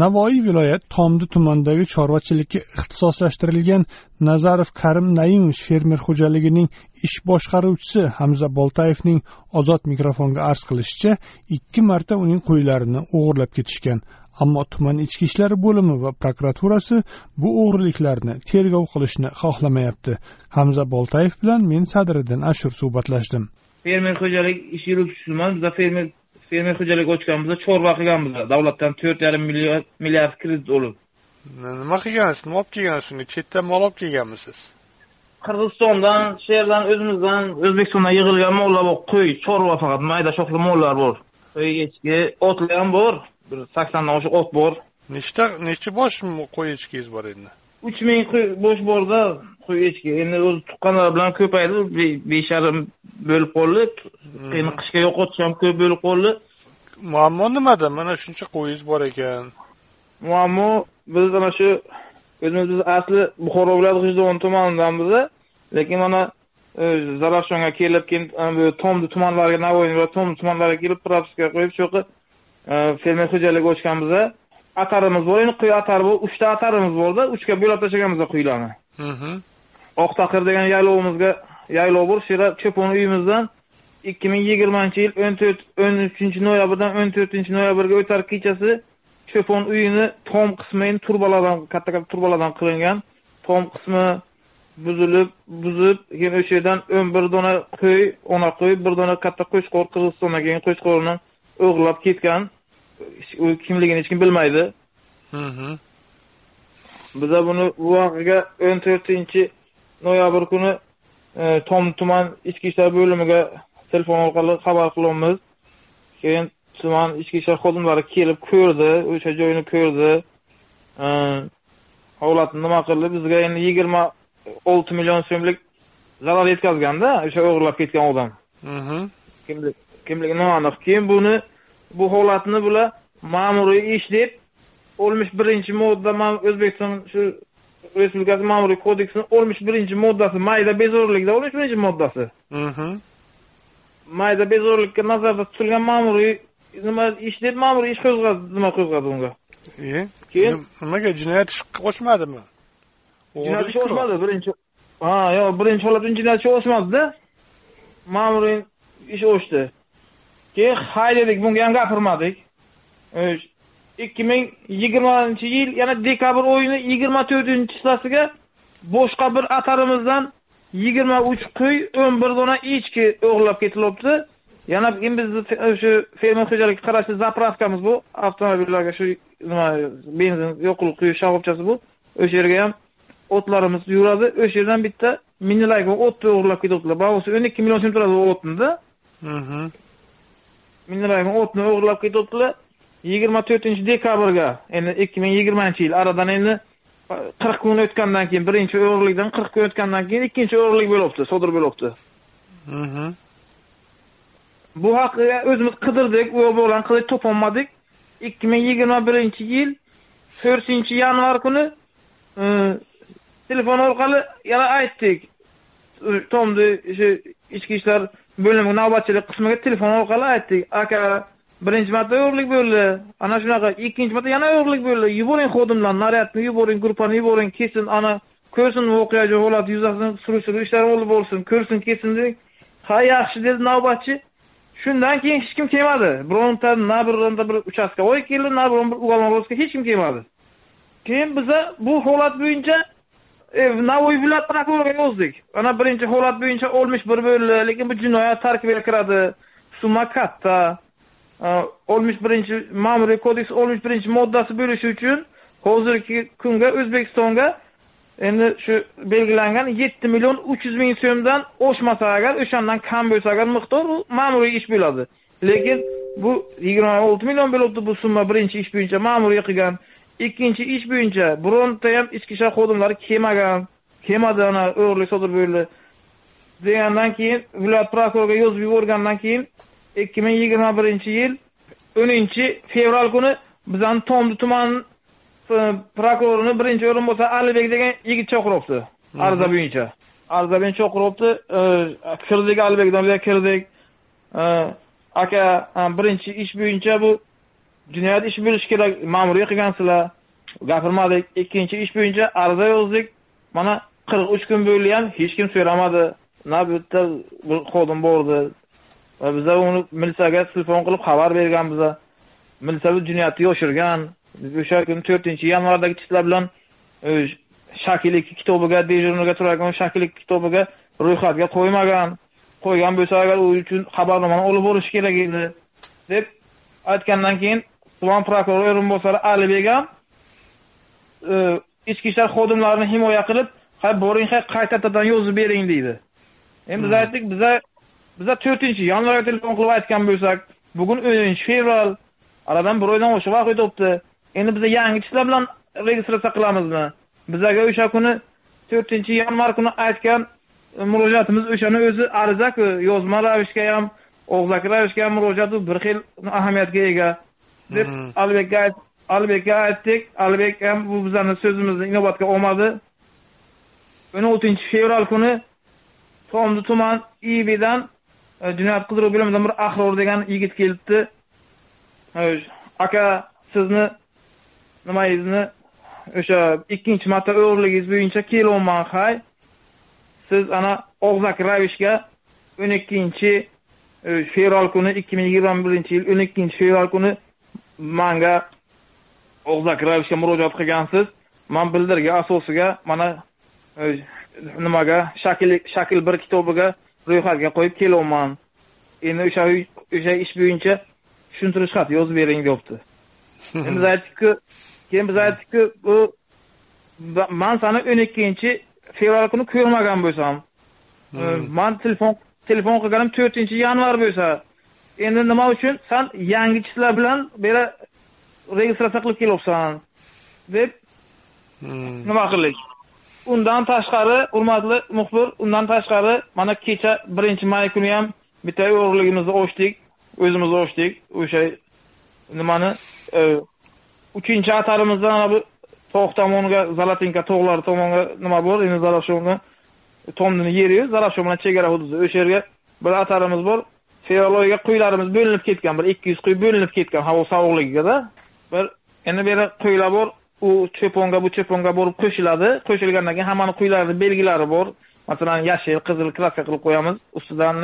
Navoiy viloyat tomdi tumanidagi chorvachilikka ixtisoslashtirilgan nazarov karim naimovich fermer xo'jaligining ish boshqaruvchisi hamza boltayevning ozod mikrofonga arz qilishicha ikki marta uning qo'ylarini o'g'irlab ketishgan. Ammo tuman ichki ishlar bo'limi va prokuraturasi bu o'g'riliklarni tergov qilishni xohlamayapti. Hamza boltayev bilan men sadriddin ashur suhbatlashdim. Fermer xo'jalik ish yuruvchisiman bizda fermer fermer xo'jalik ochganmiz chorva qilganmiz davlatdan to'rt yarim milliard milliard kredit olib. Nima qilgansiz? Nima olib kelgansiz? Uni chetdan mol olib kelganmisiz? Qirg'izistondan shu yerdan o'zimizdan o'zbekistondan yig'ilgan mollar bor. Qo'y chorva faqat mayda shoxli mollar bor. Qo'y echki otlar ham bor. Bir saksondan oshiq ot bor. Nechta necha bosh qo'y echkingiz bor endi? Uch ming qo'y bosh borda. Qo'y echki endi o'zi tuqqanlar bilan ko'paydi. Besh yarim bo'lib qoldi endi qishga yo'qotish ham ko'p bo'lib qoldi muammo nimada? Mana shuncha qo'yingiz bor ekan. Muammo biz mana shu o'zimiz asli buxoro viloyati g'ijduvon tumanidanmiz lekin mana zarafshonga kelib keyin tomdi tumanlariga navoiy va tomdi tumanlariga kelib propiska qo'yib shu yoqqa fermer xo'jaligi ochganmiz atarimiz bor endi qo'y atari bor uchta atarimiz borda uchga bo'lib tashlaganmiz qo'ylarni oqtaqir degan yaylovimizga yaylov bor shu yerda cho'pon uyimizdan ikki ming yigirmanchi yil o'n to'rt o'n uchinchi noyabrdan o'n to'rtinchi noyabrga o'tar kechasi cho'pon uyini tom qismi turbalardan katta katta turbalardan qilingan. Tom qismi buzilib buzib keyin o'sha yerdan o'n bir dona qo'y ona qo'y bir dona katta qo'chqor qirg'izistondan kelgan qo'chqorni o'g'irlab ketgan. U kimligini hech kim bilmaydi. Biza buni bu voqeaga o'n to'rtinchi noyabr kuni tom tuman ichki ishlar bo'limiga telefon orqali xabar qilyapmiz keyin tuman ichki ishlar xodimlari kelib ko'rdi o'sha joyni ko'rdi. Holatni nima qildi? Bizga endi yigirma olti million so'mlik zarar yetkazganda o'sha o'g'irlab ketgan odam. Kimligi noaniq keyin buni bu holatni bular ma'muriy ish deb oltmish birinchi modda o'zbekiston shu respublikasi ma'muriy kodeksini oltmish birinchi moddasi mayda bezorilikda oltmish birinchi moddasi. Mayda bezorilikka nazarda tutilgan ma'muriy nima ish deb ma'muriy ish qo'zg'adi nima qo'zg'adi unga? Keyin nimaga jinoyat ishi ochmadimi jinoyat ishi ochmadi birinchi ha yo'q birinchi holatda jinoyat ishi ochmadida ma'muriy ish ochdi. Keyin hay dedik bunga ham gapirmadik ikki ming yigirmanchi yil yana dekabr oyini yigirma to'rtinchi chислosiga boshqa bir atarimizdan yigirma uch qo'y o'n bir dona echki o'g'irlab ketilyapti yana bizni shu fermer xo'jaligiga qarashli zapravkamiz bu. Avtomobillarga shu nima benzin yoqilg'i quyish shoxobchasi bu. O'sha yerga ham o'tlarimiz yuradi. O'sha yerdan bitta minilayka o'tni o'g'irlab ketyaptilar bo'lmasa o'n ikki million so'm turadi o'tnida. Minilayka o'tni o'g'irlab ketyaptilar yigirma to'rtinchi dekabrga endi ikki ming yigirmanchi yil aradan endi qirq kun o'tgandan keyin birinchi o'g'irlikdan qirq kun o'tgandan keyin ikkinchi o'g'irlik bo'lyapti sodir bo'lyapti. Bu haqida o'zimiz qidirdik u bilan qidirib topolmadik. ikki ming yigirma birinchi yil to'rtinchi yanvar kuni telefon orqali yana aytdik. Tomni shu ichki ishlar bo'limi navbatchilik qismiga telefon orqali aytdik. Aka birinchi marta o'g'irlik bo'ldi. Ana shunaqa ikkinchi marta yana o'g'irlik bo'ldi. Yuboring xodimlarni naryadni yuboring gruppani yuboring kelsin ana ko'rsin voqea holat yuzasidan surishtiruv ishlari olib borsin ko'rsin kelsin dedik. Ha yaxshi dedi navbatchi. Shundan keyin hech kim kelmadi. Bironta na bironta bir uchastkovoy keldi na biron bir уголоводский hech kim kelmadi. Keyin biza bu holat bo'yicha e, navoiy viloyat prokuroriga yozdik. Ana birinchi holat bo'yicha oltmish bir bo'ldi lekin bu jinoyat tarkibiga kiradi. Summa katta. Э, oltmish birinchi ma'muriy kodeks oltmish birinchi moddasi bo'lishi uchun hozirgi kunga o'zbekistonga endi shu belgilangan 7 million uch yuz ming so'mdan oshmasa agar o'shandan kam bo'lsa agar miqdor u ma'muriy ish bo'ladi. Lekin bu yigirma olti million bo'libdi bu summa birinchi ish bo'yicha ma'muriy qilgan. Ikkinchi ish bo'yicha bironta ham ichki ishlar xodimlari kelmagan kelmadi ana o'g'irlik sodir bo'ldi. Degandan keyin viloyat prokuroriga yozib yuborgandan keyin ikki ming yigirma birinchi yil o'ninchi fevral kuni bizani tomdi tuman e, prokurorini birinchi o'rinbosar alibek degan yigit chaqiribdi ariza bo'yicha ariza bo'yicha chaqiribdi e, kirdik alibekdan buyoqqa kirdik. E, aka birinchi ish bo'yicha bu jinoyat ishi bo'lishi kerak ma'muriy qilgansizlar gapirmadik. Ikkinchi ish bo'yicha ariza yozdik. Mana qirq uch kun bo'ldi ham hech kim so'ramadi. Na yerda bir xodim bordi va biza uni militsiyaga telefon qilib xabar berganmiz militsiya bu jinoyatni yoshirgan o'sha kuni to'rtinchi yanvardagi ishlar bilan shakl ikki kitobiga dejurniga turadigan shakl ikki kitobiga ro'yxatga qo'ymagan. Qo'ygan bo'lsa agar u uchun xabarnomani olib borish kerak edi. Deb aytgandan keyin tuman prokurori o'rinbosari alibek ham e, ichki ishlar xodimlarini himoya qilib ha boring ha qaytadan yozib bering? deydi. Endi biz hmm. aytdik biza biza to'rtinchi yanvarga telefon qilib aytgan bo'lsak bugun o'ninchi fevral aradan bir oydan oshiq vaqt o'tibdi. Endi biza yangi ishlar bilan registratsiya qilamizmi? Bizaga o'sha kuni to'rtinchi yanvar kuni aytgan murojaatimiz o'shani o'zi arizaku. Yozma ravishga ham og'zaki ravishga ham murojaat bir xil ahamiyatga ega. Deb hmm. alibekka alibekka aytdik. Alibek ham bu bizani so'zimizni inobatga olmadi. O'n oltinchi fevral kuni tomdi tuman ibdan e, Э, jinoyat qidiruv bo'limidan bir ahror degan yigit kelibdi. Aka sizni nimangizni o'sha ikkinchi marta o'g'irligingiz bo'yicha kelyapman hay. Siz ana og'zaki ravishga o'n ikkinchi fevral kuni ikki ming yigirma birinchi yil o'n ikkinchi fevral kuni manga og'zaki ravishga murojaat qilgansiz. Man bildirgan asosiga mana nimaga shakl shakl bir kitobiga ro'yxatga qo'yib kelyapman endi o'sha o'sha ish bo'yicha tushuntirish xat yozib bering deyapti endi biz aytdikku keyin biz aytdikku bu man sani o'n ikkinchi fevral kuni ko'rmagan bo'lsam hmm. man telefon telefon qilganim to'rtinchi yanvar bo'lsa endi nima uchun san yangichilar bilan bu yerga registratsiya qilib kelyapsan deb hmm. nima qildik undan tashqari hurmatli muxbir undan tashqari mana kecha birinchi may kuni ham bitta o'g'rligimizni ochdik o'zimiz ochdik. O'sha nimani e, uchinchi atarimizda mana bu tog' tomonga zalatinka tog'lari tomonga nima bor? Endi zarafshonni tomdini yeri zarafshon bilan chegara hududi o'sha yerga bir atarimiz bor. Fevral oyiga qo'ylarimiz bo'linib ketgan bir ikki yuz qo'y bo'linib ketgan havo sovuqligigada bir endi bu yerda qo'ylar bor. U cho'ponga bu cho'ponga borib qo'shiladi. Qo'shilgandan keyin hammani quylarini belgilari bor. Masalan yashil qizil kraska qilib qo'yamiz ustidan.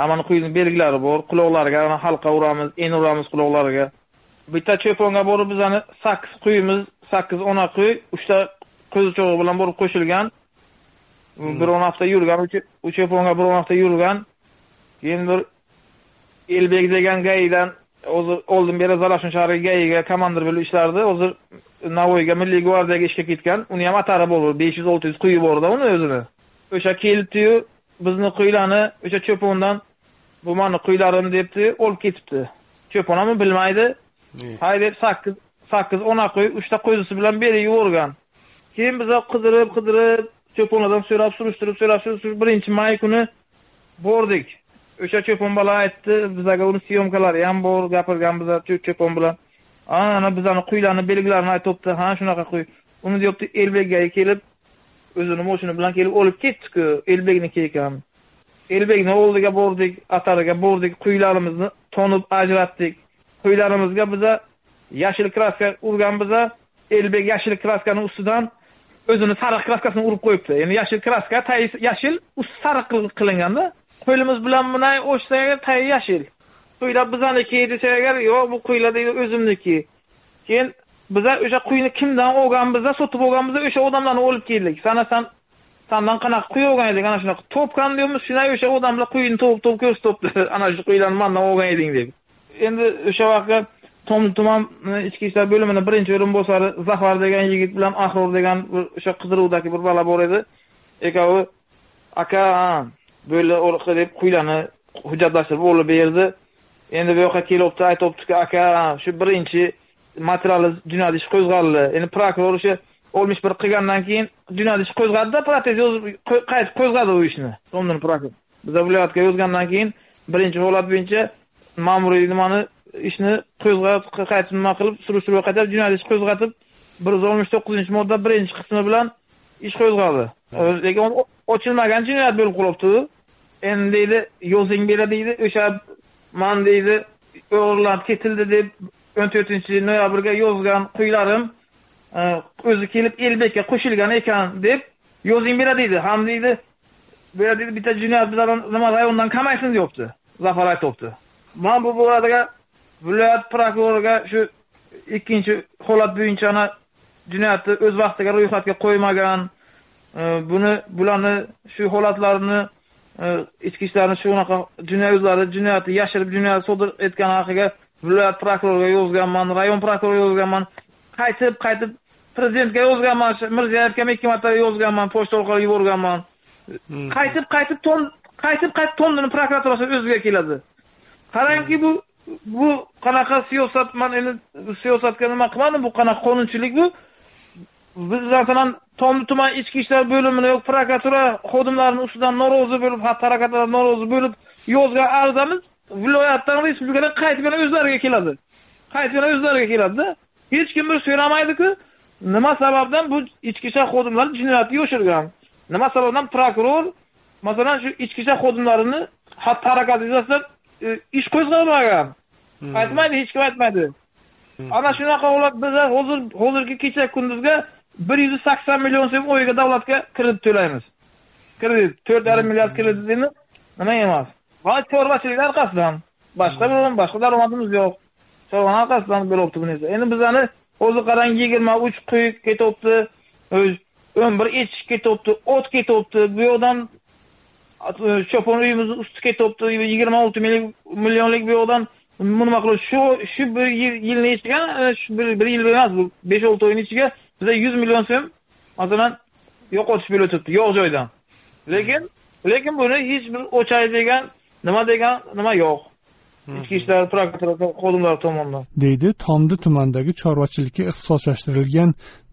Hammani quyini belgilari bor. Quloqlariga halqa uramiz en uramiz quloqlariga. Bitta cho'ponga borib bizani sakkiz quyimiz sakkiz ona quy uchta qo'zichog'i bilan borib qo'shilgan. Hmm. bir o'n hafta yurgan u cho'ponga bir o'n hafta yurgan. Keyin bir elbek degan gaydan hozir oldin beri zarafshon shahri gayiga komandir bo'lib ishlardi. Hozir navoiyga milliy gvardiyaga ishga ketgan. Uni ham atari bor besh yuz olti yuz quyi borda uni o'zini. O'sha kelibdiyu bizni quylarni o'sha cho'pondan bu mani quylarim debdi olib ketibdi. Cho'pon ham bilmaydi. Hay deb sakkiz sakkiz ona qo'y uchta qo'zisi bilan berib yuborgan. Keyin biza qidirib qidirib cho'ponlardan so'rab surishtirib so'rab surishtirib birinchi may kuni bordik o'sha cho'pon bola aytdi bizaga uni syomkalari ham bor gapirgan biz cho'pon bilan. Ana bizani quylarni belgilarini aytyapti ha shunaqa quy. Uni deyapti elbekga kelib o'zini moshina bilan kelib olib ketdiku elbekniki ekan. Elbekni oldiga bordik atariga bordik quylarimizni tonib ajratdik. Quylarimizga biza yashil kraska urgan biza elbek yashil kraskani ustidan o'zini sariq kraskasini urib qo'yibdi. Endi yashil kraska yashil usti sariq qilinganda qo'limiz bilan bunday ochsak agar tagi yashil. Quylar bizaniki desak agar yo'q bu quylar deydi o'zimniki. Keyin biza o'sha quyni kimdan olganbizda sotib olganbizda o'sha odamlarni olib keldik. Sana san sandan qanaqa quy olgan eding ana shunaqa to'pkan deymiz shunday o'sha odamlar quyini to'p to'p ko'rsatibdi ana shu quylarni mandan olgan eding deb. Endi o'sha vaqtda tom tuman ichki ishlar bo'limini birinchi o'rinbosari zafar degan yigit bilan ahror degan o'sha qidiruvdagi bir bola bor edi. Ikkovi aka bo'ldi deb quylarni hujjatlashtirib olib berdi endi bu yoqqa kelyapti aytyaptiki aka shu birinchi material jinoyat ishi qo'zg'aldi. Endi prokuror o'sha oltmish bir qilgandan keyin jinoyat ishi qo'zg'adida protez yozib qaytib qo'zg'adi u ishni? London prokuror. Biza viloyatga yozgandan keyin birinchi holat bo'yicha ma'muriy nimani ishni qo'zg'ab qaytib nima qilib surishtiruv qaytarib jinoyat ishi qo'zg'atib bir yuz oltmish to'qqizinchi modda birinchi qismi bilan ish qo'zg'adi lekin ochilmagan jinoyat bo'lib qolibdi endi deydi yozing beradi deydi o'sha man deydi o'g'irlab ketildi deb o'n to'rtinchi noyabrga yozgan qo'ylarim o'zi e, kelib elbekka qo'shilgan ekan deb yozing beradi deydi ham deydi yerda deydi bitta jinoyat bilan nima rayondan kamaysin deyapti zafar aytyapti man bu bo'ladiga viloyat prokuroriga shu ikkinchi holat bo'yicha jinoyatni o'z vaqtiga ro'yxatga qo'ymagan e, buni bularni shu holatlarni ichki ishlarni shunaqa jinoyat o'zlari jinoyatni yashirib jinoyat sodir etgani haqiga viloyat prokuroriga yozganman rayon prokuroriga yozganman. Qaytib qaytib prezidentga yozganman mirziyoyevga ikki marta yozganman pochta orqali yuborganman. Hmm. qaytib qaytib qaytib qaytib tomdini prokuraturasi o'ziga keladi. Qarangki bu bu qanaqa siyosat man endi siyosatga nima qilmadim bu qanaqa qonunchilik bu biz masalan tomdi tuman ichki ishlar bo'limini yoki prokuratura xodimlarini ustidan norozi bo'lib xatti harakatlardan norozi bo'lib yozgan arizamiz viloyatdan respublikadan qaytib yana o'zlariga keladi. Qaytib yana o'zlariga keladida. Hech kim bir so'ramaydiku nima sababdan bu ichki ishlar xodimlari jinoyatni yoshirgan? Nima sababdan prokuror masalan shu ichki ishlar xodimlarini xatti harakati yuzasidan e, ish qo'zg'almagan hmm. aytmaydi hech kim aytmaydi. Hmm. ana shunaqa holat biza hozir hozirgi kecha kunduzga bir yuz sakson million so'm o'yiga davlatga kredit to'laymiz. Kredit to'rt yarim milliard kreditni nima emas. Va chorvachilik orqasidan boshqa boshqa daromadimiz yo'q. Chorvani orqasidan bo'lyapti bunisi endi bizani hozir qarang yigirma uch quy ketyapti o'n bir echki ketyapti o't ketyapti bu yoqdan chopon uyimizni usti ketyapti yigirma olti millionlik bu yoqdan nima qilib shu shu bir yilni ichiga shu bir yil emas bu besh olti oyni ichiga biza yuz million so'm masalan yo'qotish bo'lib o'tibdi yo'q joydan. Lekin lekin buni hech bir o'chay degan nima degan nima yo'q. Ichki ishlar prokuratura xodimlari tomonidan. Deydi tomdi tumanidagi chorvachilikka ixtisoslashtirilgan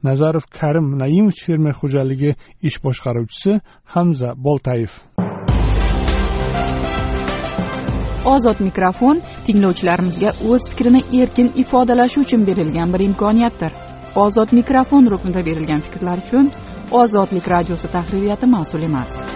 nazarov karim naimovich fermer xo'jaligi ish boshqaruvchisi hamza boltayev. Ozod mikrofon tinglovchilarimizga o'z fikrini erkin ifodalashi uchun berilgan bir imkoniyatdir ozod mikrofon ruknida berilgan fikrlar uchun ozodlik radiosi tahririyati mas'ul emas.